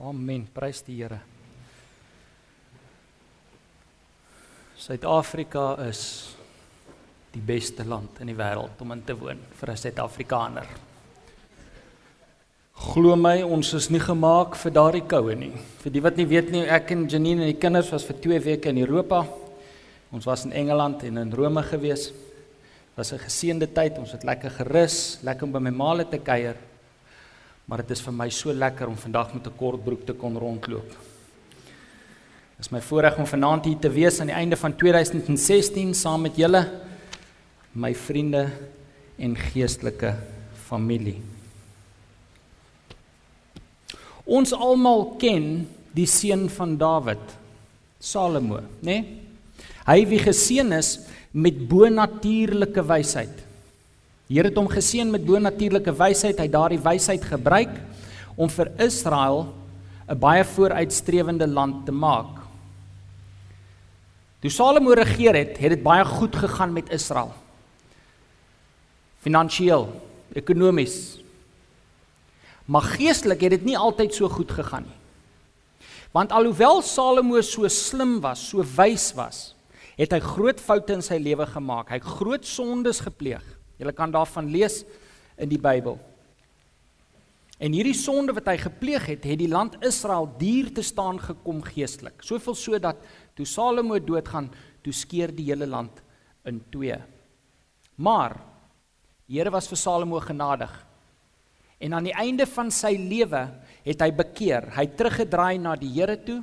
Amen. Prys die Here. Suid-Afrika is die beste land in die wêreld om in te woon vir 'n Suid-Afrikaner. Glo my, ons is nie gemaak vir daardie koue nie. Vir die wat nie weet nie, ek en Janine en die kinders was vir 2 weke in Europa. Ons was in Engeland en in Rome gewees. Was 'n geseënde tyd. Ons het lekker gerus, lekker om by my maale te kuier. Maar dit is vir my so lekker om vandag met 'n kort broek te kon rondloop. Dit is my voorreg om vanaand hier te wees aan die einde van 2016 saam met julle my vriende en geestelike familie. Ons almal ken die seun van Dawid, Salomo, né? Nee? Hy wie geseën is met bonatuurlike wysheid. Die Here het hom geseën met bonatuurlike wysheid. Hy het daardie wysheid gebruik om vir Israel 'n baie vooruitstrewende land te maak. Toe Salomo regeer het, het dit baie goed gegaan met Israel. Finansiëel, ekonomies. Maar geestelik het dit nie altyd so goed gegaan nie. Want alhoewel Salomo so slim was, so wys was, het hy groot foute in sy lewe gemaak. Hy het groot sondes gepleeg. Jy kan daarvan lees in die Bybel. En hierdie sonde wat hy gepleeg het, het die land Israel duur te staan gekom geestelik. Soveel so dat toe Salomo doodgaan, toe skeer die hele land in twee. Maar die Here was vir Salomo genadig. En aan die einde van sy lewe het hy bekeer. Hy het teruggedraai na die Here toe.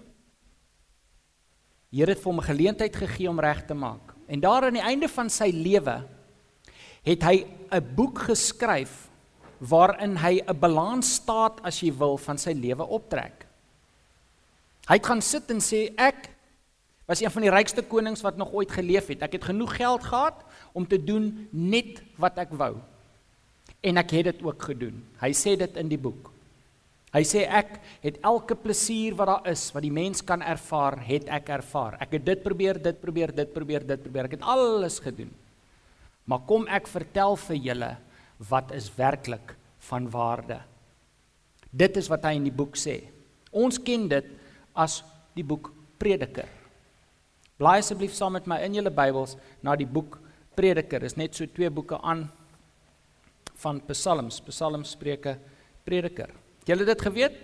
Die Here het vir hom 'n geleentheid gegee om reg te maak. En daar aan die einde van sy lewe het hy 'n boek geskryf waarin hy 'n balansstaat as jy wil van sy lewe optrek. Hy het gaan sit en sê ek was een van die rykste konings wat nog ooit geleef het. Ek het genoeg geld gehad om te doen net wat ek wou. En ek het dit ook gedoen. Hy sê dit in die boek. Hy sê ek het elke plesier wat daar is wat die mens kan ervaar, het ek ervaar. Ek het dit probeer, dit probeer, dit probeer, dit probeer. Ek het alles gedoen. Maar kom ek vertel vir julle wat is werklik van waarde. Dit is wat hy in die boek sê. Ons ken dit as die boek Prediker. Blaai asseblief saam met my in julle Bybels na die boek Prediker. Dis net so twee boeke aan van Psalms, Psalms, Spreuke, Prediker. Het julle dit geweet?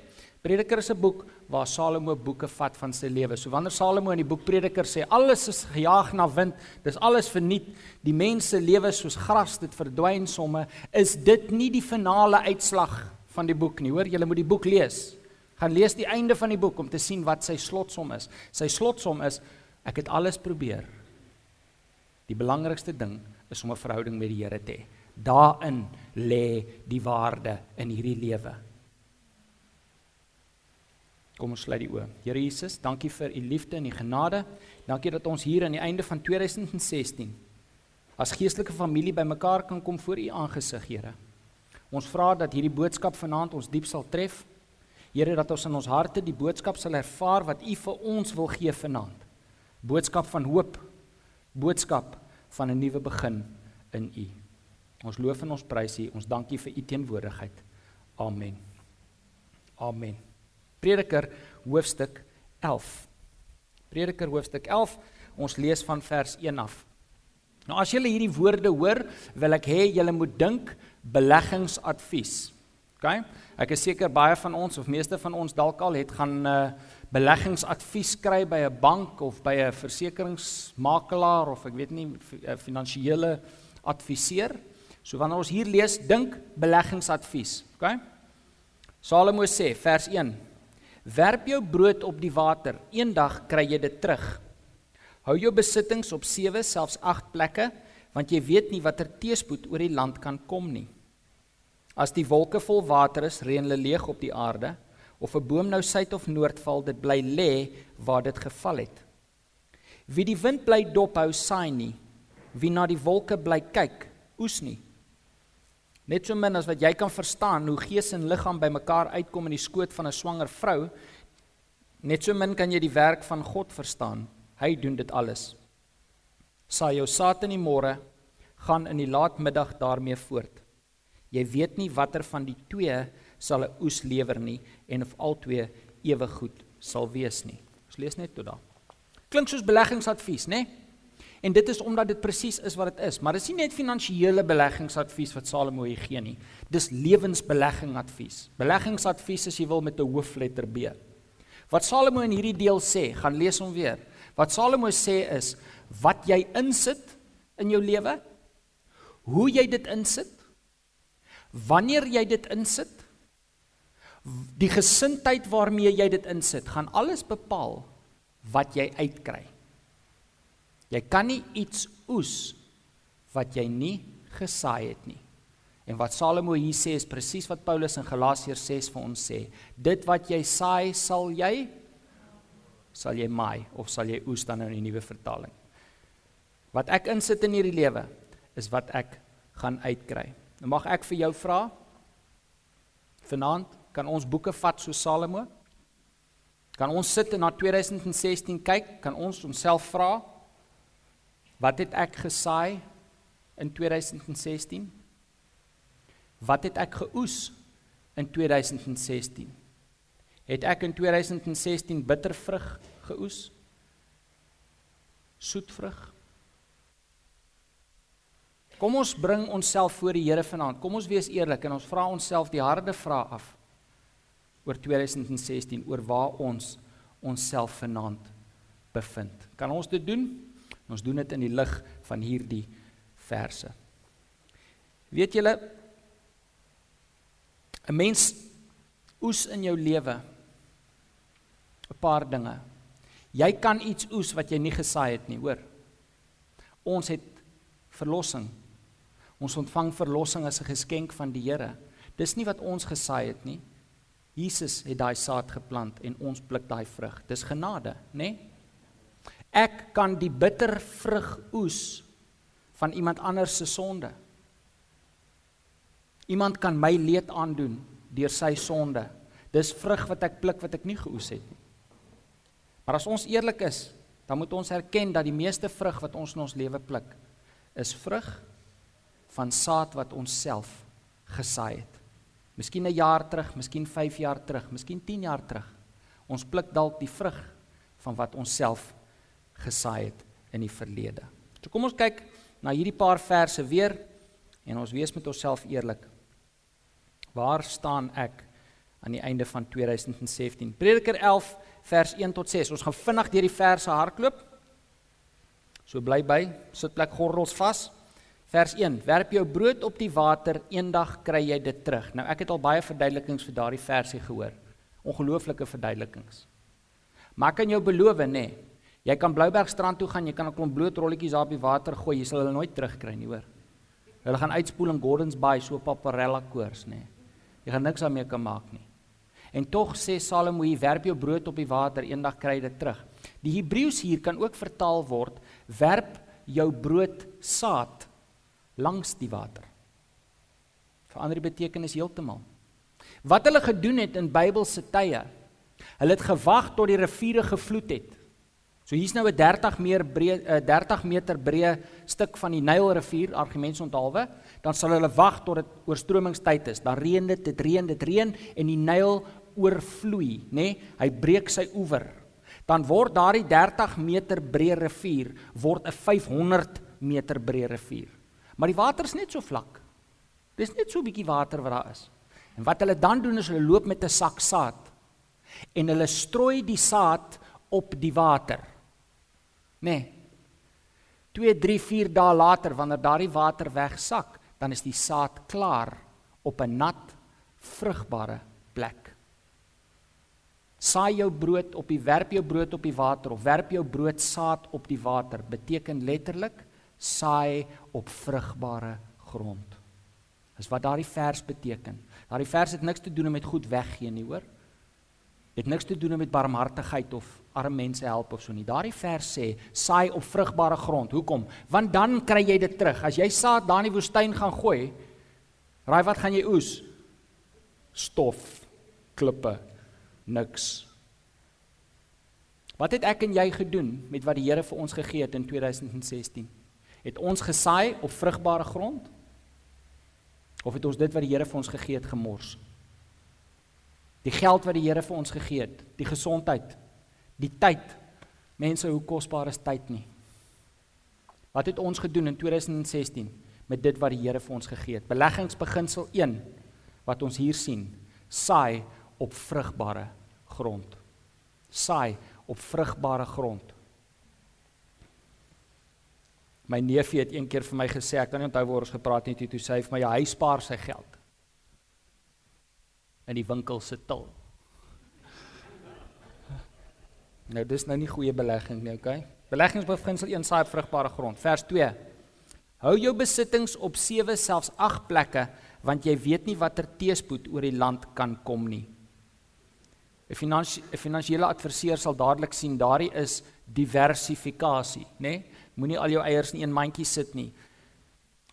Prediker is 'n boek waar Salomo boeke vat van sy lewe. So wanneer Salomo in die boek Prediker sê alles is gejaag na wind, dis alles verniet, die mense lewe soos gras, dit verdwyn somme, is dit nie die finale uitslag van die boek nie, hoor? Jy moet die boek lees. Gaan lees die einde van die boek om te sien wat sy slotsom is. Sy slotsom is ek het alles probeer. Die belangrikste ding is om 'n verhouding met die Here te hê. Daarin lê die waarde in hierdie lewe. Kom ons sluit die oë. Here Jesus, dankie vir u liefde en u genade. Dankie dat ons hier aan die einde van 2016 as geestelike familie bymekaar kan kom voor u aangesig, Here. Ons vra dat hierdie boodskap vanaand ons diep sal tref. Here, dat ons in ons harte die boodskap sal ervaar wat u vir ons wil gee vanaand. Boodskap van hoop. Boodskap van 'n nuwe begin in u. Ons loof en ons prys u. Ons dankie vir u teenwoordigheid. Amen. Amen. Prediker hoofstuk 11. Prediker hoofstuk 11. Ons lees van vers 1 af. Nou as julle hierdie woorde hoor, wil ek hê julle moet dink beleggingsadvies. OK? Ek is seker baie van ons of meeste van ons dalk al het gaan uh beleggingsadvies kry by 'n bank of by 'n versekeringsmakelaar of ek weet nie 'n eh, finansiële adviseur. So wanneer ons hier lees, dink beleggingsadvies. OK? Salomo sê vers Werp jou brood op die water, eendag kry jy dit terug. Hou jou besittings op 7, selfs 8 plekke, want jy weet nie watter teëspoed oor die land kan kom nie. As die wolke vol water is, reën hulle leeg op die aarde, of 'n boom nou suid of noord val, dit bly lê waar dit geval het. Wie die wind bly dophou, saai nie. Wie na die wolke bly kyk, oes nie. Net so min as wat jy kan verstaan hoe gees en liggaam bymekaar uitkom in die skoot van 'n swanger vrou, net so min kan jy die werk van God verstaan. Hy doen dit alles. Saai jou saad in die môre, gaan in die laatmiddag daarmee voort. Jy weet nie watter van die twee sal 'n oes lewer nie en of albei ewig goed sal wees nie. Ons lees net tot daar. Klink soos beleggingsadvies, né? Nee? En dit is omdat dit presies is wat dit is, maar dit is nie net finansiële beleggingsadvies wat Salomo hier gee nie. Dis lewensbeleggingsadvies. Beleggingsadvies as jy wil met 'n hoofletter B. Wat Salomo in hierdie deel sê, gaan lees hom weer. Wat Salomo sê is wat jy insit in jou lewe, hoe jy dit insit, wanneer jy dit insit, die gesindheid waarmee jy dit insit, gaan alles bepaal wat jy uitkry. Jy kan nie iets oes wat jy nie gesaai het nie. En wat Salomo hier sê is presies wat Paulus in Galasiërs 6 vir ons sê. Dit wat jy saai, sal jy sal jy maai of sal jy oes dan nou in die nuwe vertaling. Wat ek insit in hierdie lewe is wat ek gaan uitkry. Nou mag ek vir jou vra vanaand kan ons boeke vat so Salomo? Kan ons sit en na 2016 kyk? Kan ons onsself vra wat het ek gesaai in 2016? Wat het ek geoes in 2016? Het ek in 2016 bittervrug geoes? Soetvrug? Kom ons bring onsself voor die Here vanaand. Kom ons wees eerlik en ons vra onsself die harde vrae af oor 2016 oor waar ons onsself vanaand bevind. Kan ons dit doen? Ons doen dit in die lig van hierdie verse. Weet julle 'n mens oes in jou lewe 'n paar dinge. Jy kan iets oes wat jy nie gesaai het nie, hoor. Ons het verlossing. Ons ontvang verlossing as 'n geskenk van die Here. Dis nie wat ons gesaai het nie. Jesus het daai saad geplant en ons pluk daai vrug. Dis genade, nê? Nee? Ek kan die bitter vrug oes van iemand anders se sonde. Iemand kan my leed aandoen deur sy sonde. Dis vrug wat ek pluk wat ek nie geoes het nie. Maar as ons eerlik is, dan moet ons erken dat die meeste vrug wat ons in ons lewe pluk, is vrug van saad wat ons self gesaai het. Miskien 'n jaar terug, miskien 5 jaar terug, miskien 10 jaar terug. Ons pluk dalk die vrug van wat ons self gesaai het in die verlede. So kom ons kyk na hierdie paar verse weer en ons wees met onsself eerlik. Waar staan ek aan die einde van 2017? Prediker 11 vers 1 tot 6. Ons gaan vinnig deur die verse hardloop. So bly by, sit plek gordels vas. Vers 1: Werp jou brood op die water, eendag kry jy dit terug. Nou ek het al baie verduidelikings vir daardie versie gehoor. Ongelooflike verduidelikings. Maar kan jou beloof nê, nee, Jy kan Bloubergstrand toe gaan, jy kan 'n klomp bloot rolletjies daar op die water gooi, jy sal hulle nooit terugkry nie, hoor. Hulle gaan uitspoel in Gordons Bay so paparella koers, nê. Jy gaan niks daarmee kan maak nie. En tog sê Salomo, jy werp jou brood op die water, eendag kry jy dit terug. Die Hebreëus hier kan ook vertaal word, werp jou brood saad langs die water. Verander die betekenis heeltemal. Wat hulle gedoen het in Bybelse tye, hulle het gewag tot die riviere gevloed het. So hier's nou 'n 30 meer breë 'n 30 meter breë stuk van die Nylrivier, argumente onthaalwe, dan sal hulle wag tot dit oorstromingstyd is. Dan reën dit, dit reën, dit reën en die Nyl oorvloei, nê? Nee? Hy breek sy oewer. Dan word daardie 30 meter breë rivier word 'n 500 meter breë rivier. Maar die water is net so vlak. Dis net so 'n bietjie water wat daar is. En wat hulle dan doen is hulle loop met 'n sak saad en hulle strooi die saad op die water. Nee. 2, 3, 4 dae later wanneer daardie water wegsak, dan is die saad klaar op 'n nat, vrugbare plek. Saai jou brood op die werp jou brood op die water of werp jou brood saad op die water beteken letterlik saai op vrugbare grond. Dis wat daardie vers beteken. Daardie vers het niks te doen met goed weggee nie, hoor. Het niks te doen met barmhartigheid of arme mense help of so nie. Daardie vers sê saai op vrugbare grond. Hoekom? Want dan kry jy dit terug. As jy saad daar in die woestyn gaan gooi, raai wat gaan jy oes? Stof, klippe, niks. Wat het ek en jy gedoen met wat die Here vir ons gegee het in 2016? Het ons gesaai op vrugbare grond? Of het ons dit wat die Here vir ons gegee het gemors? Die geld wat die Here vir ons gegee het, die gesondheid, die tyd. Mense, hoe kosbaar is tyd nie? Wat het ons gedoen in 2016 met dit wat die Here vir ons gegee het? Beleggingsbeginsel 1 wat ons hier sien, saai op vrugbare grond. Saai op vrugbare grond. My neefie het een keer vir my gesê, ek kan nie onthou waar ons gepraat het nie, toe sê hy vir my ja, hy spaar sy geld in die winkel se til. Nou dis nou nie goeie belegging nie, okay? Beleggingsbeginsel 1 saai op vrugbare grond. Vers 2. Hou jou besittings op 7 selfs 8 plekke want jy weet nie watter teëspoed oor die land kan kom nie. 'n finansie, Finansiële adviseur sal dadelik sien daardie is diversifikasie, nê? Nee? Moenie al jou eiers in een mandjie sit nie.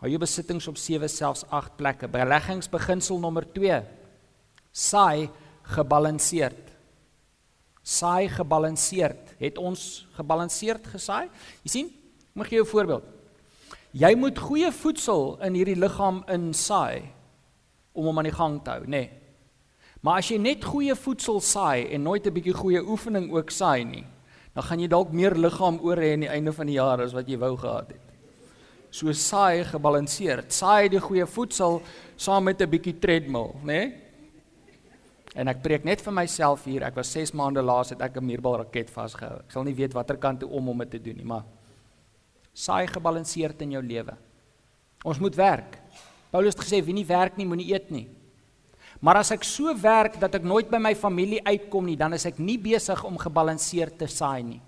Hou jou besittings op 7 selfs 8 plekke. Beleggingsbeginsel nommer 2. Saai gebalanseerd. Saai gebalanseerd. Het ons gebalanseerd gesaai? Jy sien? Ek gee jou 'n voorbeeld. Jy moet goeie voedsel in hierdie liggaam insaai om hom aan die gang te hou, nê? Nee. Maar as jy net goeie voedsel saai en nooit 'n bietjie goeie oefening ook saai nie, dan gaan jy dalk meer liggaam oor hê aan die einde van die jaar as wat jy wou gehad het. So saai gebalanseerd. Saai die goeie voedsel saam met 'n bietjie treadmill, né? Nee? En ek preek net vir myself hier. Ek was 6 maande laas het ek 'n muurbal raket vasgehou. Ek sal nie weet watter kant toe om om dit te doen nie, maar saai gebalanseerd in jou lewe. Ons moet werk. Paulus het gesê wie nie werk nie, moenie eet nie. Maar as ek so werk dat ek nooit by my familie uitkom nie, dan is ek nie besig om gebalanseerd te saai nie.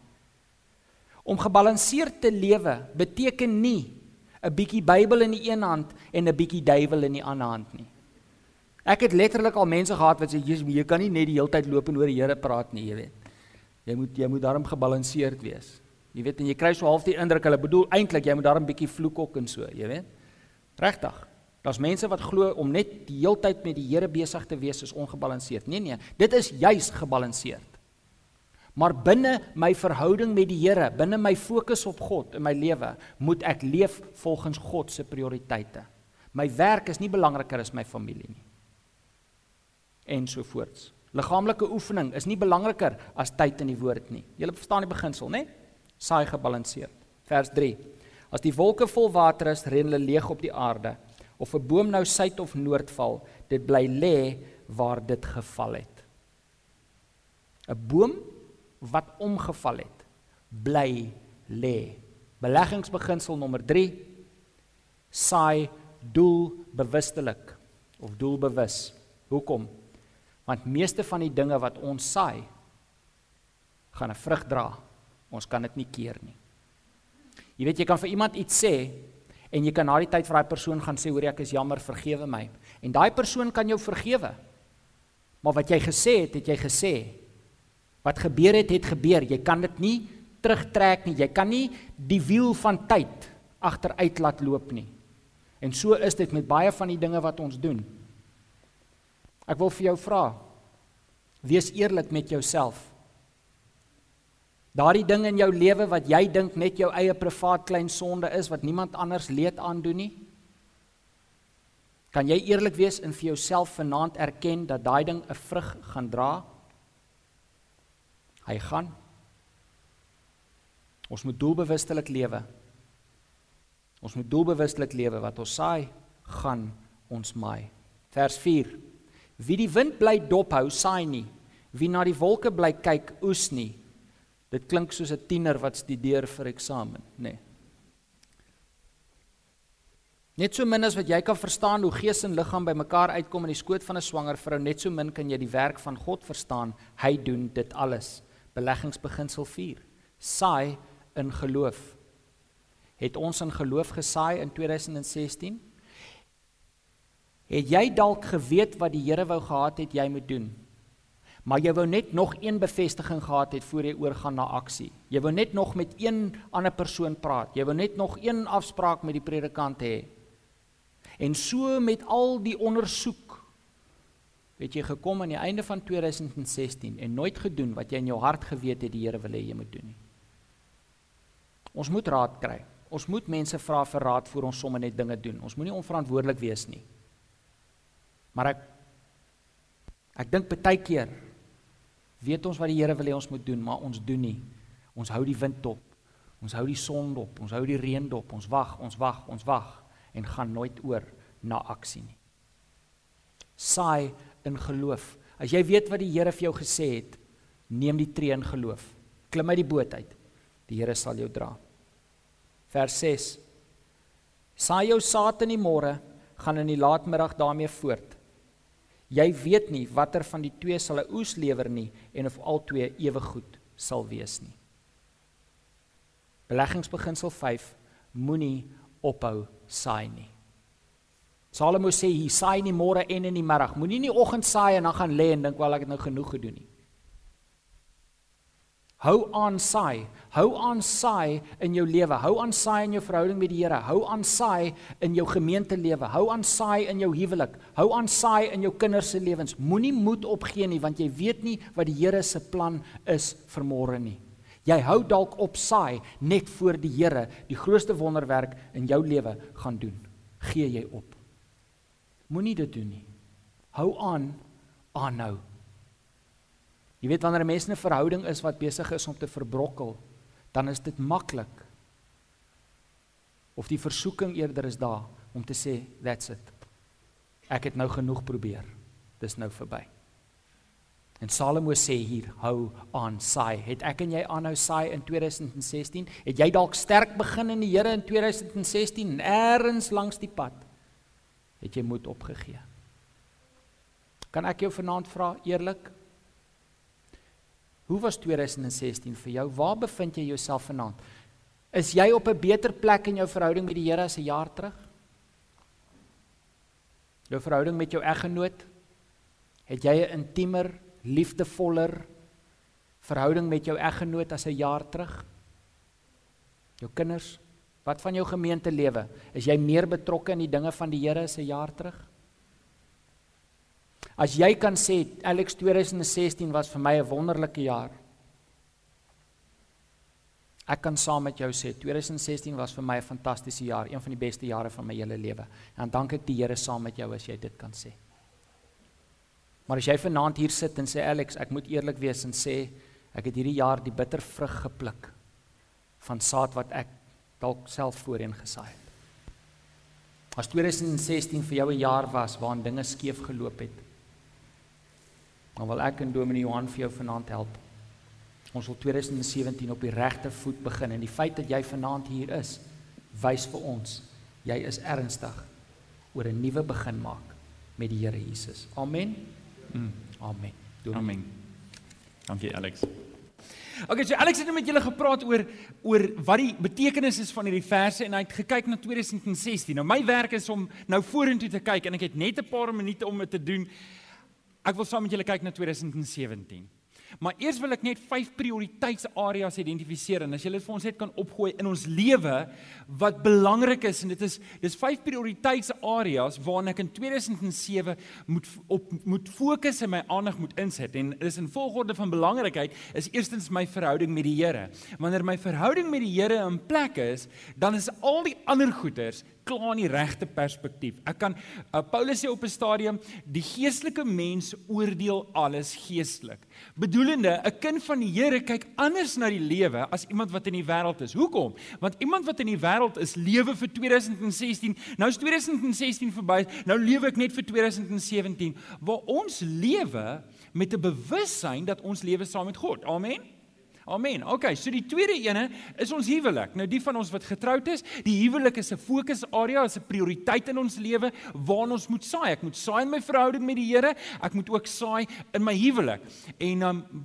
Om gebalanseerd te lewe beteken nie 'n bietjie Bybel in die een hand en 'n bietjie duiwel in die ander hand nie. Ek het letterlik al mense gehad wat sê jy kan nie net die hele tyd loop en oor die Here praat nie, jy weet. Jy moet jy moet daarom gebalanseerd wees. Jy weet en jy kry so half die indruk hulle bedoel eintlik jy moet daarom bietjie vloek ook en so, jy weet. Regtig. Daar's mense wat glo om net die heeltyd met die Here besig te wees is ongebalanseerd. Nee nee, dit is juis gebalanseerd. Maar binne my verhouding met die Here, binne my fokus op God in my lewe, moet ek leef volgens God se prioriteite. My werk is nie belangriker as my familie nie. En so voorts. Liggaamlike oefening is nie belangriker as tyd in die woord nie. Jy verstaan die beginsel, né? Saai gebalanseerd. Vers 3. As die wolke vol water is, reën hulle leeg op die aarde of 'n boom nou suid of noord val, dit bly lê waar dit geval het. 'n Boom wat omgeval het, bly lê. Beleggingsbeginsel nommer 3: saai doelbewustelik of doelbewus. Hoekom? Want meeste van die dinge wat ons saai, gaan 'n vrug dra. Ons kan dit nie keer nie. Jy weet jy kan vir iemand iets sê en jy kan na die tyd vir daai persoon gaan sê hoor ek is jammer vergewe my. En daai persoon kan jou vergewe. Maar wat jy gesê het het jy gesê. Wat gebeur het het gebeur. Jy kan dit nie terugtrek nie. Jy kan nie die wiel van tyd agteruit laat loop nie. En so is dit met baie van die dinge wat ons doen ek wil vir jou vra wees eerlik met jouself Daardie ding in jou lewe wat jy dink net jou eie privaat klein sonde is wat niemand anders leed aandoen nie. Kan jy eerlik wees en vir jouself vanaand erken dat daai ding 'n vrug gaan dra? Hy gaan. Ons moet doelbewustelik lewe. Ons moet doelbewustelik lewe wat ons saai, gaan ons maai. Vers 4. Wie die wind bly dophou, saai nie. Wie na die wolke bly kyk, oes nie. Dit klink soos 'n tiener wat studeer vir eksamen, nê. Nee. Net so min as wat jy kan verstaan hoe gees en liggaam bymekaar uitkom in die skoot van 'n swanger vrou, net so min kan jy die werk van God verstaan. Hy doen dit alles. Beleggingsbeginsel 4. Saai in geloof. Het ons in geloof gesaai in 2016? Het jy dalk geweet wat die Here wou gehad het jy moet doen? Maar jy wou net nog een bevestiging gehad het voor jy oorgaan na aksie. Jy wou net nog met een ander persoon praat. Jy wou net nog een afspraak met die predikant hê. En so met al die ondersoek het jy gekom aan die einde van 2016 en nooit gedoen wat jy in jou hart geweet het die Here wil hê jy moet doen nie. Ons moet raad kry. Ons moet mense vra vir raad voor ons sommer net dinge doen. Ons moenie onverantwoordelik wees nie. Maar ek Ek dink baie keer weet ons wat die Here wil hê ons moet doen, maar ons doen nie. Ons hou die wind dop. Ons hou die son dop. Ons hou die reën dop. Ons wag, ons wag, ons wag en gaan nooit oor na aksie nie. Saai in geloof. As jy weet wat die Here vir jou gesê het, neem die tree in geloof. Klim uit die boot uit. Die Here sal jou dra. Vers 6. Saai jou saad in die môre, gaan in die laatmiddag daarmee voort. Jy weet nie watter van die twee sal 'n oes lewer nie en of al twee ewe goed sal wees nie. Beleggingsbeginsel 5: Moenie ophou saai nie. Salomo sê hy saai nie môre en in die middag. Moenie nie oggend saai en dan gaan lê en dink wel ek het nou genoeg gedoen nie. Hou aan saai. Hou aan saai in jou lewe. Hou aan saai in jou verhouding met die Here. Hou aan saai in jou gemeentelewe. Hou aan saai in jou huwelik. Hou aan saai in jou kinders se lewens. Moenie moed opgee nie want jy weet nie wat die Here se plan is vir môre nie. Jy hou dalk op saai net voor die Here die grootste wonderwerk in jou lewe gaan doen. Gee jy op. Moenie dit doen nie. Hou aan aanhou. Jy weet wanneer 'n mens 'n verhouding is wat besig is om te verbrokkel, dan is dit maklik. Of die versoeking eerder is daar om te sê that's it. Ek het nou genoeg probeer. Dis nou verby. En Salomo sê hier, hou aan saai. Het ek en jy aanhou saai in 2016? Het jy dalk sterk begin in die Here in 2016 en eers langs die pad het jy moed opgegee? Kan ek jou vanaand vra eerlik? Hoe was 2016 vir jou? Waar bevind jy jouself vanaand? Is jy op 'n beter plek in jou verhouding met die Here as 'n jaar terug? Jou verhouding met jou eggenoot? Het jy 'n intiemer, liefdevoller verhouding met jou eggenoot as 'n jaar terug? Jou kinders? Wat van jou gemeentelewe? Is jy meer betrokke in die dinge van die Here as 'n jaar terug? As jy kan sê Alex 2016 was vir my 'n wonderlike jaar. Ek kan saam met jou sê 2016 was vir my 'n fantastiese jaar, een van die beste jare van my hele lewe. En dank ek die Here saam met jou as jy dit kan sê. Maar as jy vanaand hier sit en sê Alex, ek moet eerlik wees en sê ek het hierdie jaar die bitter vrug gepluk van saad wat ek dalk self voorheen gesaai het. As 2016 vir jou 'n jaar was waarin dinge skeef geloop het, Dan wil ek en Dominee Johan vir jou vanaand help. Ons wil 2017 op die regte voet begin en die feit dat jy vanaand hier is, wys vir ons jy is ernstig oor 'n nuwe begin maak met die Here Jesus. Amen. Mm, amen. Dominee. Amen. Dankie Alex. Okay, so Alex het nou met julle gepraat oor oor wat die betekenis is van hierdie verse en hy het gekyk na 2016. Nou my werk is om nou vorentoe te kyk en ek het net 'n paar minute om dit te doen. Ek wil saam met julle kyk na 2017. Maar eers wil ek net vyf prioriteitsareas identifiseer en as julle dit vir ons net kan opgooi in ons lewe wat belangrik is en dit is dis vyf prioriteitsareas waarna ek in 2007 moet op moet fokus en my aandag moet inset en dis in volgorde van belangrikheid is eerstens my verhouding met die Here. Wanneer my verhouding met die Here in plek is, dan is al die ander goeders klaar in die regte perspektief. Ek kan uh, Paulus sê op 'n stadium die geestelike mens oordeel alles geestelik. Bedoelende 'n kind van die Here kyk anders na die lewe as iemand wat in die wêreld is. Hoekom? Want iemand wat in die wêreld is, lewe vir 2016. Nou is 2016 verby. Nou lewe ek net vir 2017 waar ons lewe met 'n bewussyn dat ons lewe saam met God. Amen. Amen. Okay, so die tweede ene is ons huwelik. Nou die van ons wat getroud is, die huwelik is 'n fokusarea, is 'n prioriteit in ons lewe waarna ons moet saai. Ek moet saai in my verhouding met die Here, ek moet ook saai in my huwelik. En dan um,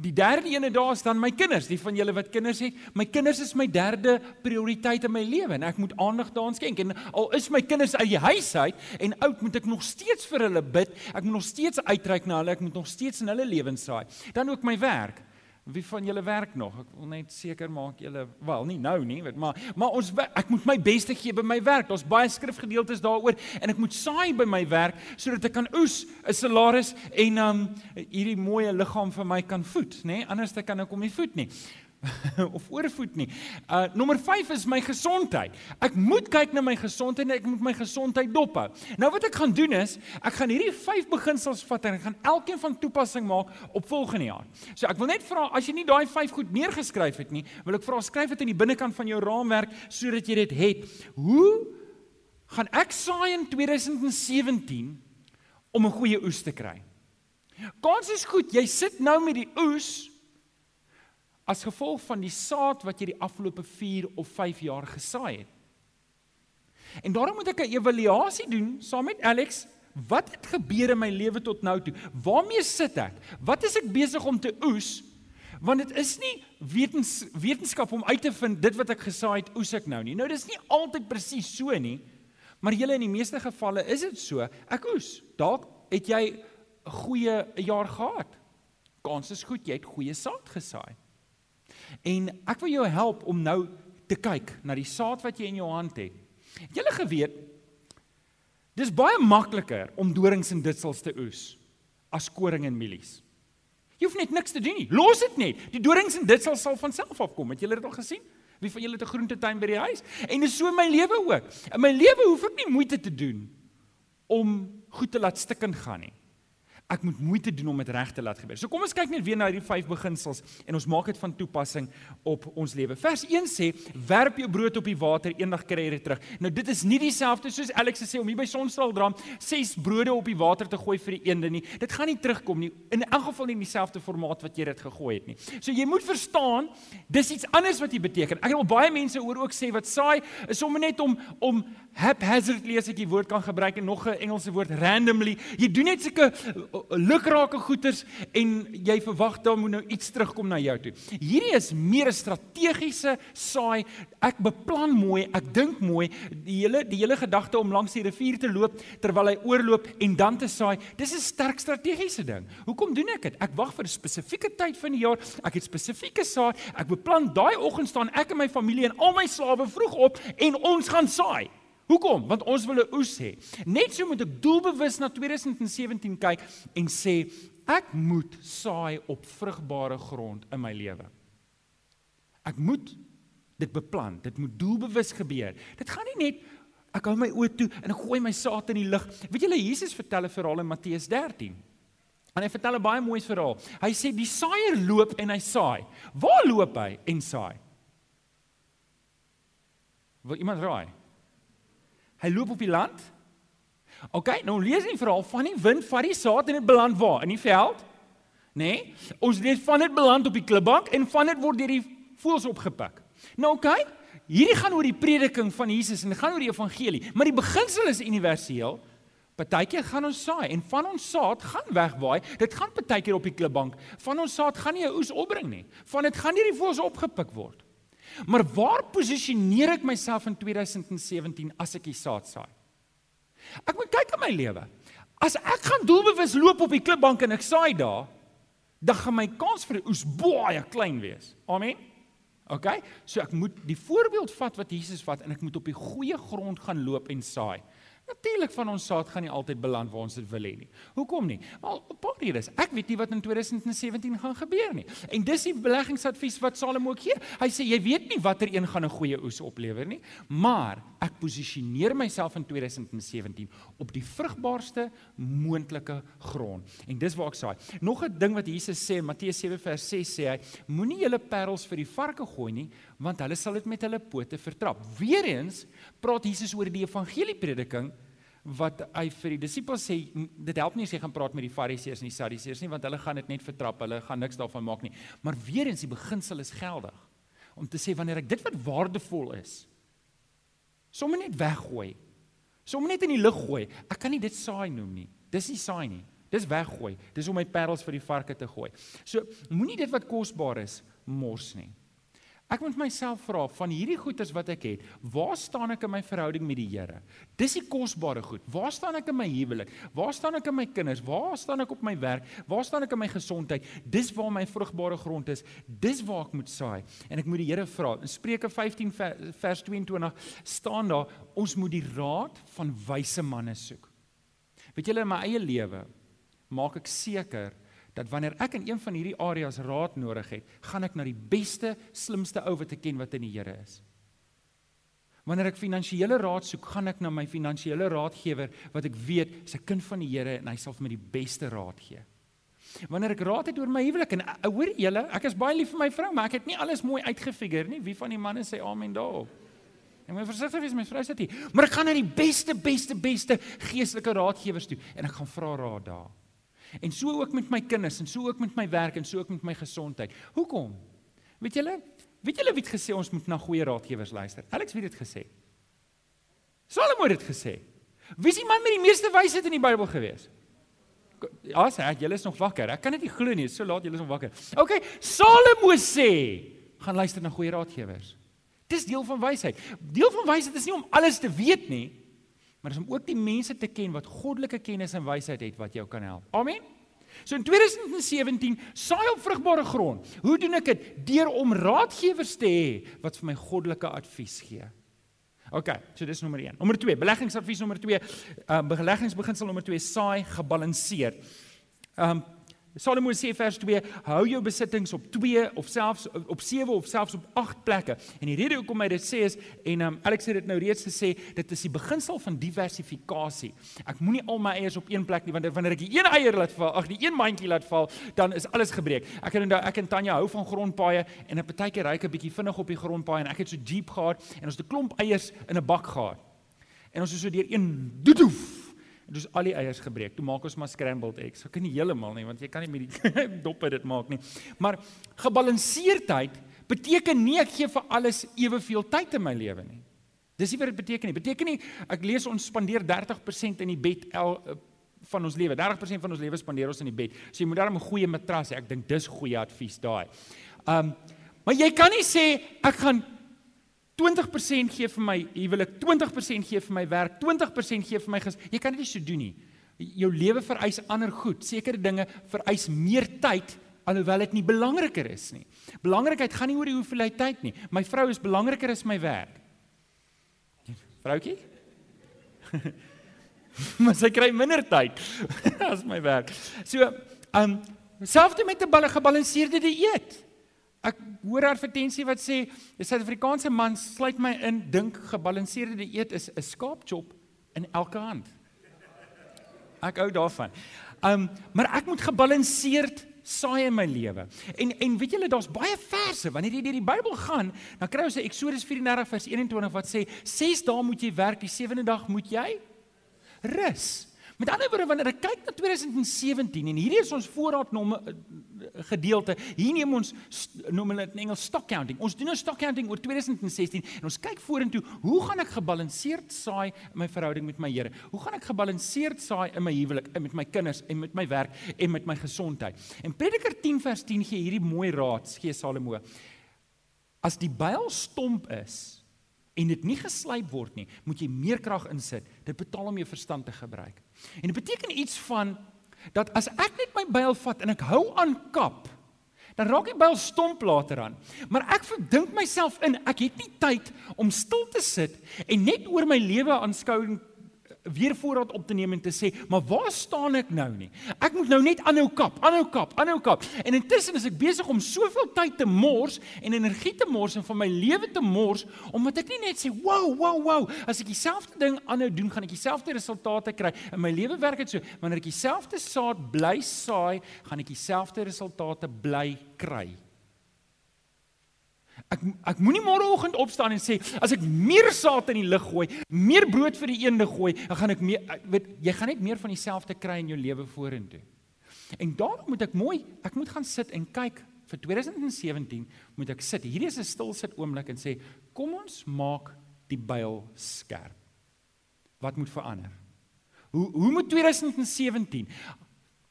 die derde ene daar is dan my kinders. Die van julle wat kinders het, my kinders is my derde prioriteit in my lewe en ek moet aandag daaraan skenk. En al is my kinders uit die huis uit en oud, moet ek nog steeds vir hulle bid. Ek moet nog steeds uitreik na hulle, ek moet nog steeds in hulle lewens saai. Dan ook my werk. Wie van julle werk nog? Ek wil net seker maak julle wel, nie nou nie, weet maar maar ons ek moet my beste gee by my werk. Daar's baie skrifgedeeltes daaroor en ek moet saai by my werk sodat ek kan oes 'n salaris en um hierdie mooi liggaam vir my kan voed, nê? Nee? Anders dan kan ek hom nie voed nie. of oorvoed nie. Uh nommer 5 is my gesondheid. Ek moet kyk na my gesondheid en ek moet my gesondheid dophou. Nou wat ek gaan doen is, ek gaan hierdie 5 beginsels vat en ek gaan elkeen van toepassing maak op volgende jaar. So ek wil net vra as jy nie daai 5 goed neergeskryf het nie, wil ek vra skryf dit in die binnekant van jou raamwerk sodat jy dit het. Hoe gaan ek saai in 2017 om 'n goeie oes te kry? Kans is goed, jy sit nou met die oes as gevolg van die saad wat jy die afgelope 4 of 5 jaar gesaai het. En daarom moet ek 'n evaluasie doen saam met Alex. Wat het gebeur in my lewe tot nou toe? Waarmee sit ek? Wat is ek besig om te oes? Want dit is nie wetens wetenskap om uit te vind dit wat ek gesaai het oes ek nou nie. Nou dis nie altyd presies so nie. Maar julle in die meeste gevalle is dit so. Ek oes. Dalk het jy 'n goeie jaar gehad. Kans is goed jy het goeie saad gesaai. En ek wil jou help om nou te kyk na die saad wat jy in jou hand het. Het jy geweet dis baie makliker om dorings en ditsels te oes as koring en mielies. Jy hoef net niks te doen nie. Los dit net. Die dorings en ditsels sal van self afkom. Het julle dit al gesien? Wie van julle het 'n groentetuin by die huis? En dis so in my lewe ook. In my lewe hoef ek nie moeite te doen om goed te laat stikken gaan nie ek moet moeite doen om dit reg te laat gebeur. So kom ons kyk net weer na hierdie vyf beginsels en ons maak dit van toepassing op ons lewe. Vers 1 sê: "Werp jou brood op die water, eendag kry jy dit terug." Nou dit is nie dieselfde soos Alex sê om hier by Sonstraaldraam ses brode op die water te gooi vir die eende nie. Dit gaan nie terugkom nie. In elk geval nie in dieselfde formaat wat jy dit gegooi het nie. So jy moet verstaan, dis iets anders wat dit beteken. Ek het baie mense oor ook sê wat saai is sommer net om om haphazardly as ek die woord kan gebruik en nog 'n Engelse woord randomly. Jy doen net sulke lukrake goeders en jy verwag daar moet nou iets terugkom na jou toe. Hierdie is meer 'n strategiese saai. Ek beplan mooi, ek dink mooi, die hele die hele gedagte om langs die rivier te loop terwyl hy oorloop en dan te saai. Dis 'n sterk strategiese ding. Hoekom doen ek dit? Ek wag vir 'n spesifieke tyd van die jaar. Ek het spesifieke saai. Ek beplan daai oggend staan ek en my familie en al my slawe vroeg op en ons gaan saai. Hoekom? Want ons wil 'n oes hê. Net so moet ek doelbewus na 2017 kyk en sê ek moet saai op vrugbare grond in my lewe. Ek moet dit beplan. Dit moet doelbewus gebeur. Dit gaan nie net ek hou my oë toe en ek gooi my saad in die lug. Weet julle Jesus vertel 'n verhaal in Matteus 13. En hy vertel 'n baie mooi verhaal. Hy sê die saaier loop en hy saai. Waar loop hy en saai? Wil iemand raai? Hy loop op die land. OK, nou lees die verhaal van die wind vat die saad en dit beland waar? In die veld? Nê? Nee? Ons lees van dit beland op die klipbank en van dit word deur die voëls opgepik. Nou OK, hierdie gaan oor die prediking van Jesus en dit gaan oor die evangelie, maar die beginsel is universeel. Partykeer gaan ons saai en van ons saad gaan wegwaai. Dit gaan partykeer op die klipbank. Van ons saad gaan nie 'n oes opbring nie. Van dit gaan nie die voëls opgepik word. Maar waar posisioneer ek myself in 2017 as ek die saad saai? Ek moet kyk in my lewe. As ek gaan doelbewus loop op die klipbank en ek saai daar, dan gaan my kans vir oes baie klein wees. Amen. OK? So ek moet die voorbeeld vat wat Jesus vat en ek moet op die goeie grond gaan loop en saai. Natuurlik van ons saad gaan nie altyd beland waar ons dit wil hê nie. Hoekom nie? Wel, 'n paar redes. Ek weet nie wat in 2017 gaan gebeur nie. En dis die beleggingsadvies wat Salomo ook gee. Hy sê jy weet nie watter een gaan 'n goeie oes oplewer nie, maar ek posisioneer myself in 2017 op die vrugbaarste moontlike grond. En dis waar ek saai. Nog 'n ding wat Jesus sê in Matteus 7 vers 6 sê hy: Moenie julle parels vir die varke gooi nie, want hulle sal dit met hulle pote vertrap. Weereens praat Jesus oor die evangelieprediking wat hy vir die disippels sê dit help nie as jy gaan praat met die fariseërs en die sadiseërs nie want hulle gaan dit net vertrap. Hulle gaan niks daarvan maak nie. Maar weer eens die beginsel is geldig om te sê wanneer ek dit wat waardevol is sommer net weggooi sommer net in die lug gooi ek kan nie dit saai noem nie. Dis nie saai nie. Dis weggooi. Dis om my parels vir die varke te gooi. So moenie dit wat kosbaar is mors nie Ek moet myself vra van hierdie goeders wat ek het, waar staan ek in my verhouding met die Here? Dis die kosbare goed. Waar staan ek in my huwelik? Waar staan ek in my kinders? Waar staan ek op my werk? Waar staan ek in my gesondheid? Dis waar my vrugbare grond is. Dis waar ek moet saai. En ek moet die Here vra. In Spreuke 15 vers 22 staan daar, ons moet die raad van wyse manne soek. Weet julle in my eie lewe maak ek seker dat wanneer ek in een van hierdie areas raad nodig het, gaan ek na die beste, slimste ou wat ek ken wat in die Here is. Wanneer ek finansiële raad soek, gaan ek na my finansiële raadgewer wat ek weet is 'n kind van die Here en hy sal vir my die beste raad gee. Wanneer ek raad het oor my huwelik en uh, hoor julle, ek is baie lief vir my vrou, maar ek het nie alles mooi uitgefigure nie. Wie van die manne sê amen daarop? En my versigtig wees my vrou sê dit. Maar ek gaan na die beste beste beste geestelike raadgewers toe en ek gaan vra raad daar. En so ook met my kinders en so ook met my werk en so ook met my gesondheid. Hoekom? Weet julle, weet julle wie het gesê ons moet na goeie raadgewers luister? Alex wie het dit gesê? Salomo het dit gesê. Wie is die man met die meeste wysheid in die Bybel gewees? Ja, sê ek, julle is nog wakker. Ek kan dit nie glo nie, so laat julle is nog wakker. OK, Salomo sê, gaan luister na goeie raadgewers. Dis deel van wysheid. Deel van wysheid is nie om alles te weet nie, maar is om ook die mense te ken wat goddelike kennis en wysheid het wat jou kan help. Amen. So in 2017 saai op vrugbare grond. Hoe doen ek dit? Deur om raadgewers te hê wat vir my goddelike advies gee. OK, so dis nommer 1. Nommer 2, beleggingsadvies nommer 2. Ehm uh, beleggingsbeginsel nommer 2, saai gebalanseerd. Ehm um, Salomo sê vers 2, hou jou besittings op 2 of selfs op 7 of selfs op 8 plekke. En die rede hoekom hy dit sê is en um, Alex het dit nou reeds gesê, dit is die beginsel van diversifikasie. Ek moenie al my eiers op een plek nie want wanneer ek die een eier laat val, ag die een mandjie laat val, dan is alles gebreek. Ek het nou ek en Tanya hou van grondpaaie en 'n partykeer ry ek 'n bietjie vinnig op die grondpaaie en ek het so jeep gehad en ons het 'n klomp eiers in 'n bak gehad. En ons is so deur een doedoef En dis al die eiers gebreek. Toe maak ons maar scrambled eggs. Ek kan nie heeltemal nie want jy kan nie met die doppe dit maak nie. Maar gebalanseerdheid beteken nie ek gee vir alles eweveel tyd in my lewe nie. Dis nie wat dit beteken nie. Beteken nie ek lees ons spandeer 30% in die bed el eh, van ons lewe. 30% van ons lewe spandeer ons in die bed. So jy moet daarom 'n goeie matras hê. Ek dink dis goeie advies daai. Um maar jy kan nie sê ek gaan 20% gee vir my huwelik, 20% gee vir my werk, 20% gee vir my ges. Jy kan dit nie so doen nie. Jou lewe vereis ander goed. Sekere dinge vereis meer tyd alhoewel dit nie belangriker is nie. Belangrikheid gaan nie oor die hoeveelheid tyd nie. My vrou is belangriker as my werk. Vroukie? maar sy kry minder tyd as my werk. So, ehm um, selfs met 'n gebalanseerde dieet. Ek hoor advertensie wat sê 'n Suid-Afrikaanse man sluit my in dink gebalanseerde dieet is 'n skaapchop in elke hand. Ek hou daarvan. Um maar ek moet gebalanseerd saai in my lewe. En en weet julle daar's baie verse wanneer jy deur die Bybel gaan, dan kry ons 'n Eksodus 34 vers 21 wat sê 6 dae moet jy werk, die 7de dag moet jy rus. Met ander woorde wanneer ek kyk na 2017 en hierdie is ons voorraadnommer eh, gedeelte. Hier neem ons noem hulle dit in Engels stock counting. Ons doen nou stock counting oor 2016 en ons kyk vorentoe, hoe gaan ek gebalanseerd saai in my verhouding met my Here? Hoe gaan ek gebalanseerd saai in my huwelik, met my kinders en met my werk en met my gesondheid? En Prediker 10 vers 10 gee hierdie mooi raad, gee Salomo. As die byl stomp is en dit nie geslyp word nie, moet jy meer krag insit. Dit betaal om jou verstand te gebruik. En dit beteken iets van dat as ek net my byl vat en ek hou aan kap, dan raak die byl stomp later aan. Maar ek verdink myself in, ek het nie tyd om stil te sit en net oor my lewe aanskou weer voorraad op te neem en te sê, maar waar staan ek nou nie? Ek moet nou net aanhou kap, aanhou kap, aanhou kap. En intussen is ek besig om soveel tyd te mors en energie te mors en van my lewe te mors omdat ek nie net sê, "Wow, wow, wow, as ek dieselfde ding aanhou doen, gaan ek dieselfde resultate kry." In my lewe werk dit so, wanneer ek dieselfde saad bly saai, gaan ek dieselfde resultate bly kry. Ek ek moenie môreoggend opstaan en sê as ek meer saad in die lug gooi, meer brood vir die eende gooi, dan gaan ek meer weet jy gaan net meer van dieselfde kry in jou lewe vorentoe. En daarom moet ek mooi, ek moet gaan sit en kyk vir 2017 moet ek sit. Hierdie is 'n stil sit oomblik en sê kom ons maak die byl skerp. Wat moet verander? Hoe hoe moet 2017?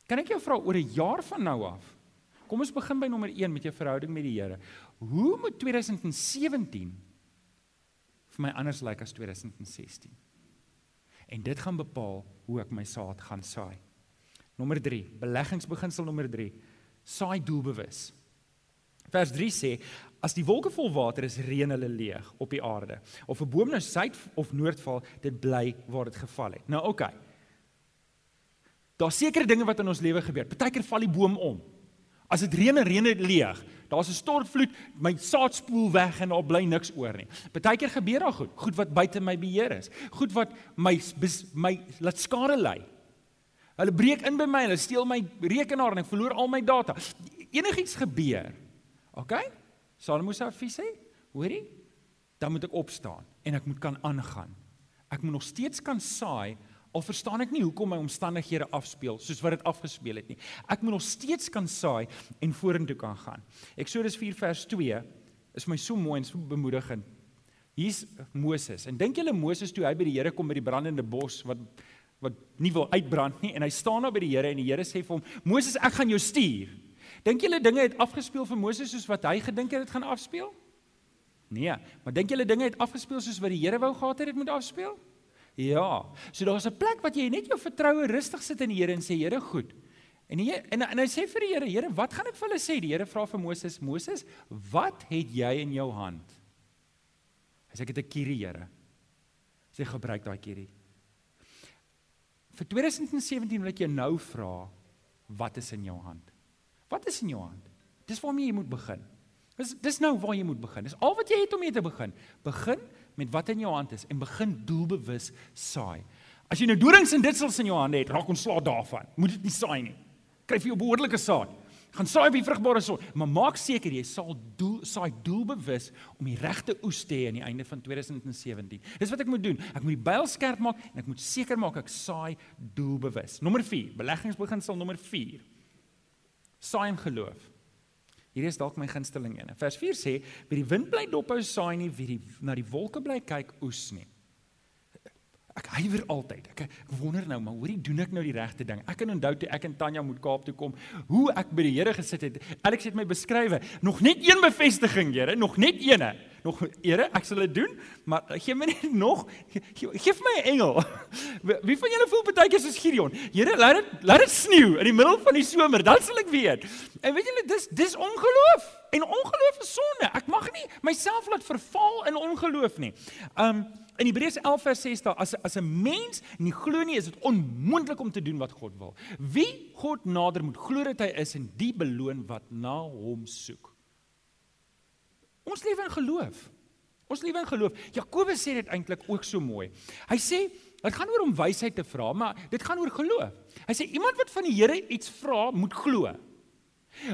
Kan ek jou vra oor 'n jaar van nou af? Kom ons begin by nommer 1 met jou verhouding met die Here. Hoe moet 2017 vir my anders lyk as 2016? En dit gaan bepaal hoe ek my saad gaan saai. Nommer 3, beleggingsbeginsel nommer 3. Saai doelbewus. Vers 3 sê as die wolke vol water is, reën hulle leeg op die aarde. Of 'n boom nou suid of noord val, dit bly waar dit geval het. Nou oké. Okay. Daar's sekere dinge wat in ons lewe gebeur. Partykeer val die boom om. As dit reën reën dit leeg. Daar's 'n stortvloed, my saad spoel weg en daar bly niks oor nie. Partykeer gebeur daar goed, goed wat buite my beheer is. Goed wat my my laat skade ly. Hulle breek in by my, hulle steel my rekenaar en ek verloor al my data. Enigiets gebeur. OK? Salomo se advies sê, hoorie? Dan moet ek opstaan en ek moet kan aangaan. Ek moet nog steeds kan saai Al verstaan ek nie hoekom my omstandighede afspeel soos wat dit afgespeel het nie. Ek moet nog steeds kan saai en vorentoe kan gaan. Eksodus 4 vers 2 is my so mooi en so bemoedigend. Hier's Moses. En dink julle Moses toe hy by die Here kom by die brandende bos wat wat nie wil uitbrand nie en hy staan daar by die Here en die Here sê vir hom: "Moses, ek gaan jou stuur." Dink julle dinge het afgespeel vir Moses soos wat hy gedink het dit gaan afspeel? Nee, maar dink julle dinge het afgespeel soos wat die Here wou gehad het dit moet afspeel? Ja. So daar's 'n plek wat jy net jou vertroue rustig sit in die Here en sê Here, goed. En die, en en hy sê vir die Here, Here, wat gaan ek vir hulle sê? Die Here vra vir Moses, Moses, wat het jy in jou hand? Hy sê ek het 'n kierie, Here. Sê gebruik daai kierie. Vir 2017 wil ek jou nou vra, wat is in jou hand? Wat is in jou hand? Dis waarmee jy moet begin. Dis dis nou waar jy moet begin. Dis al wat jy het om mee te begin. Begin met wat in jou hand is en begin doelbewus saai. As jy nou dorings en ditsels in jou hande het, raak ontslae daarvan. Moet dit nie saai nie. Kry vir jou behoorlike saad. Gaan saai op die vrugbare son, maar maak seker jy sal doel saai doelbewus om die regte oes te hê aan die einde van 2017. Dis wat ek moet doen. Ek moet die byl skerp maak en ek moet seker maak ek saai doelbewus. Nommer 4, beleggingsbeginsel nommer 4. Saai in geloof. Hier is dalk my gunsteling een. Vers 4 sê: "Wie die wind bly dophou saai nie, wie die na die wolke bly kyk oes nie." Ek huiwer altyd. Ek, ek wonder nou, maar hoorie doen ek nou die regte ding? Ek kan onthou toe ek en Tanya moet Kaap toe kom, hoe ek by die Here gesit het. Alex het my beskrywe, nog net een bevestiging, Here, nog net eene. Nog Here, ek sal dit doen, maar gee my net nog gee vir my 'n engel. Wie van julle voel partykeer soos Gideon? Here, laat dit laat dit sneeu in die middel van die somer, dan sal ek weet. En weet julle, dis dis ongeloof. En ongeloof is sonde. Ek mag nie myself laat verval in ongeloof nie. Um In Hebreërs 11 vers 6 daar as as 'n mens nie glo nie, is dit onmoontlik om te doen wat God wil. Wie God nader moet glo dat hy is en die beloon wat na hom soek. Ons lewe in geloof. Ons lewe in geloof. Jakobus sê dit eintlik ook so mooi. Hy sê dit gaan oor om wysheid te vra, maar dit gaan oor geloof. Hy sê iemand wat van die Here iets vra, moet glo.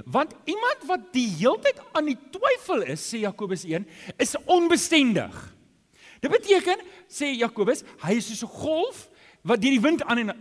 Want iemand wat die heeltyd aan die twyfel is, sê Jakobus 1, is onbestendig. Dit beteken sê Jakobus, hy is soos 'n golf wat deur die wind aan en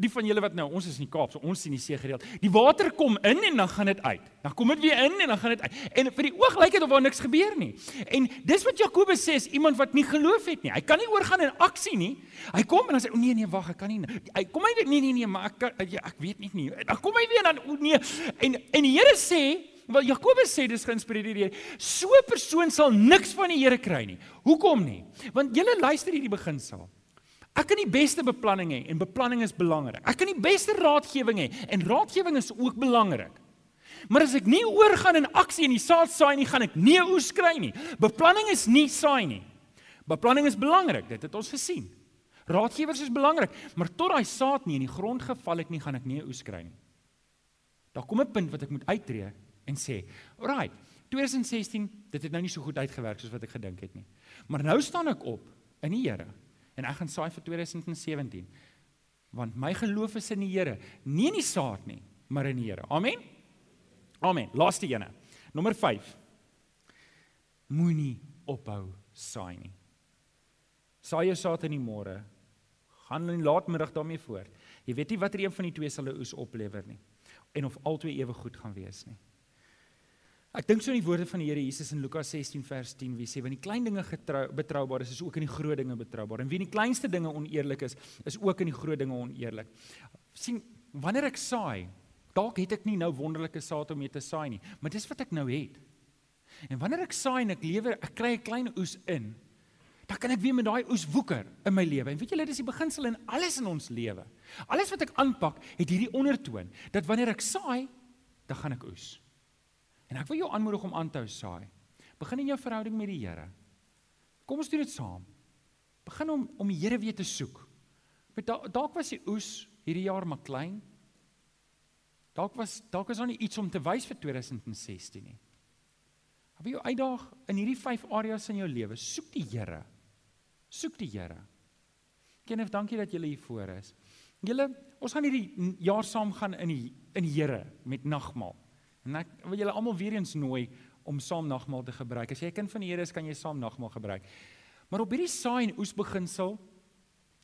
die van julle wat nou ons is in die Kaap, so ons sien die see gereeld. Die water kom in en dan gaan dit uit. Dan kom dit weer in en dan gaan dit uit. En vir die oog lyk dit of daar niks gebeur nie. En dis wat Jakobus sê is iemand wat nie geloof het nie. Hy kan nie oorgaan in aksie nie. Hy kom en dan sê o nee nee wag, ek kan nie. Hy kom hy nee nee nee, maar ek kan, ja, ek weet nie nie. Dan kom hy weer en dan o nee. En en die Here sê Wel Jakobus sê dis geïnspireer deur so 'n persoon sal niks van die Here kry nie. Hoekom nie? Want julle luister hierdie beginsel. Ek kan die beste beplanning hê en beplanning is belangrik. Ek kan die beste raadgewing hê en raadgewing is ook belangrik. Maar as ek nie oorgaan in aksie en die saad saai nie, gaan ek nie oes kry nie. Beplanning is nie saai nie. Beplanning is belangrik, dit het ons gesien. Raadgewers is belangrik, maar tot daai saad nie in die grond geval het nie, gaan ek nie oes kry nie. Daar kom 'n punt wat ek moet uittreë en sê, "Alright, 2016, dit het nou nie so goed uitgewerk soos wat ek gedink het nie. Maar nou staan ek op in die Here en ek gaan saai vir 2017. Want my geloof is in die Here, nie in die saad nie, maar in die Here. Amen. Amen. Laaste ene. Nommer 5. Moenie ophou saai nie. Saai jou saad in die môre. Gaan in die laatmiddag daarmee voort. Jy weet nie watter een van die twee sal 'n oes oplewer nie en of albei ewe goed gaan wees nie. Ek dink so in die woorde van die Here Jesus in Lukas 16 vers 10 wie sê want die klein dinge getrou betroubaar is is ook in die groot dinge betroubaar en wie in die kleinste dinge oneerlik is is ook in die groot dinge oneerlik. sien wanneer ek saai dalk het ek nie nou wonderlike saad om mee te saai nie maar dis wat ek nou het. En wanneer ek saai en ek lewer ek kry 'n klein oes in dan kan ek weer met daai oes woeker in my lewe. En weet julle dis die beginsel in alles in ons lewe. Alles wat ek aanpak het hierdie ondertoon dat wanneer ek saai dan gaan ek oes. En ek wil jou aanmoedig om aan te hou saai. Begin in jou verhouding met die Here. Kom ons doen dit saam. Begin om om die Here weer te soek. Dalk was die oes Hierdie jaar maar klein. Dalk was dalk is daar nie iets om te wys vir 2016 nie. Hou jou uitdaag in hierdie 5 areas in jou lewe. Soek die Here. Soek die Here. Kenneth, dankie dat jy hier voor is. Julle, ons gaan hierdie jaar saam gaan in die in die Here met nagmaal. En ek wil julle almal weer eens nooi om saam nagmaal te gebruik. As jy 'n kind van die Here is, kan jy saam nagmaal gebruik. Maar op hierdie saai en oes beginsel,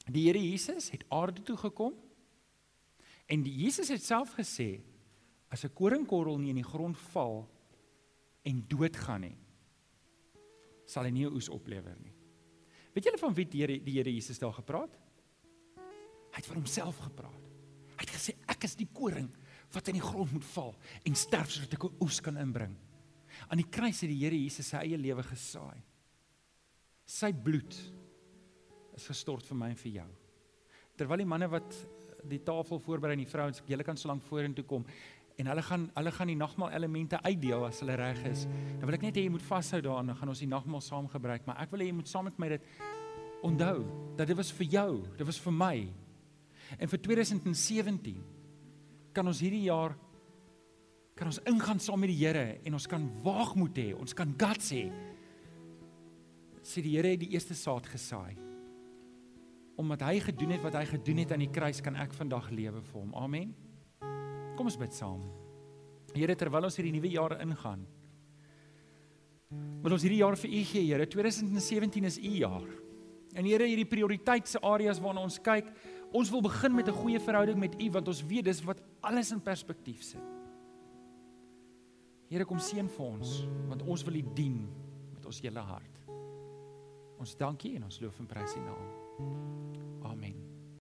die Here Jesus het aarde toe gekom. En die Jesus het self gesê as 'n koringkorrel nie in die grond val en doodgaan nie, sal hy nie oes oplewer nie. Weet julle van wie die Here die Here Jesus daar gepraat? Hy het van homself gepraat. Hy het gesê ek is die koring wat in die grond moet val en sterf sodat ek 'n oes kan inbring. Aan die kruis het die Here Jesus sy eie lewe gesaai. Sy bloed is gestort vir my en vir jou. Terwyl die manne wat die tafel voorberei en die vrouens, julle kan so lank vorentoe kom en hulle gaan hulle gaan die nagmaal elemente uitdeel as hulle reg is. Dan wil ek net hê jy moet vashou daaraan, dan gaan ons die nagmaal saam gebruik, maar ek wil hê jy moet saam met my dit onthou dat dit was vir jou, dit was vir my. En vir 2017 kan ons hierdie jaar kan ons ingaan saam met die Here en ons kan waagmoed hê, ons kan guts hê. Sê die Here het die eerste saad gesaai. Omdat hy gedoen het wat hy gedoen het aan die kruis, kan ek vandag lewe vir hom. Amen. Kom ons bid saam. Here, terwyl ons hierdie nuwe jaar ingaan, wil ons hierdie jaar vir U gee, Here. 2017 is U jaar. En Here, hierdie prioriteitsareas waarna ons kyk, ons wil begin met 'n goeie verhouding met U want ons weet dis wat alles in perspektief sit. Here kom seën vir ons want ons wil U dien met ons hele hart. Ons dankie en ons loof en prys U naam. Amen.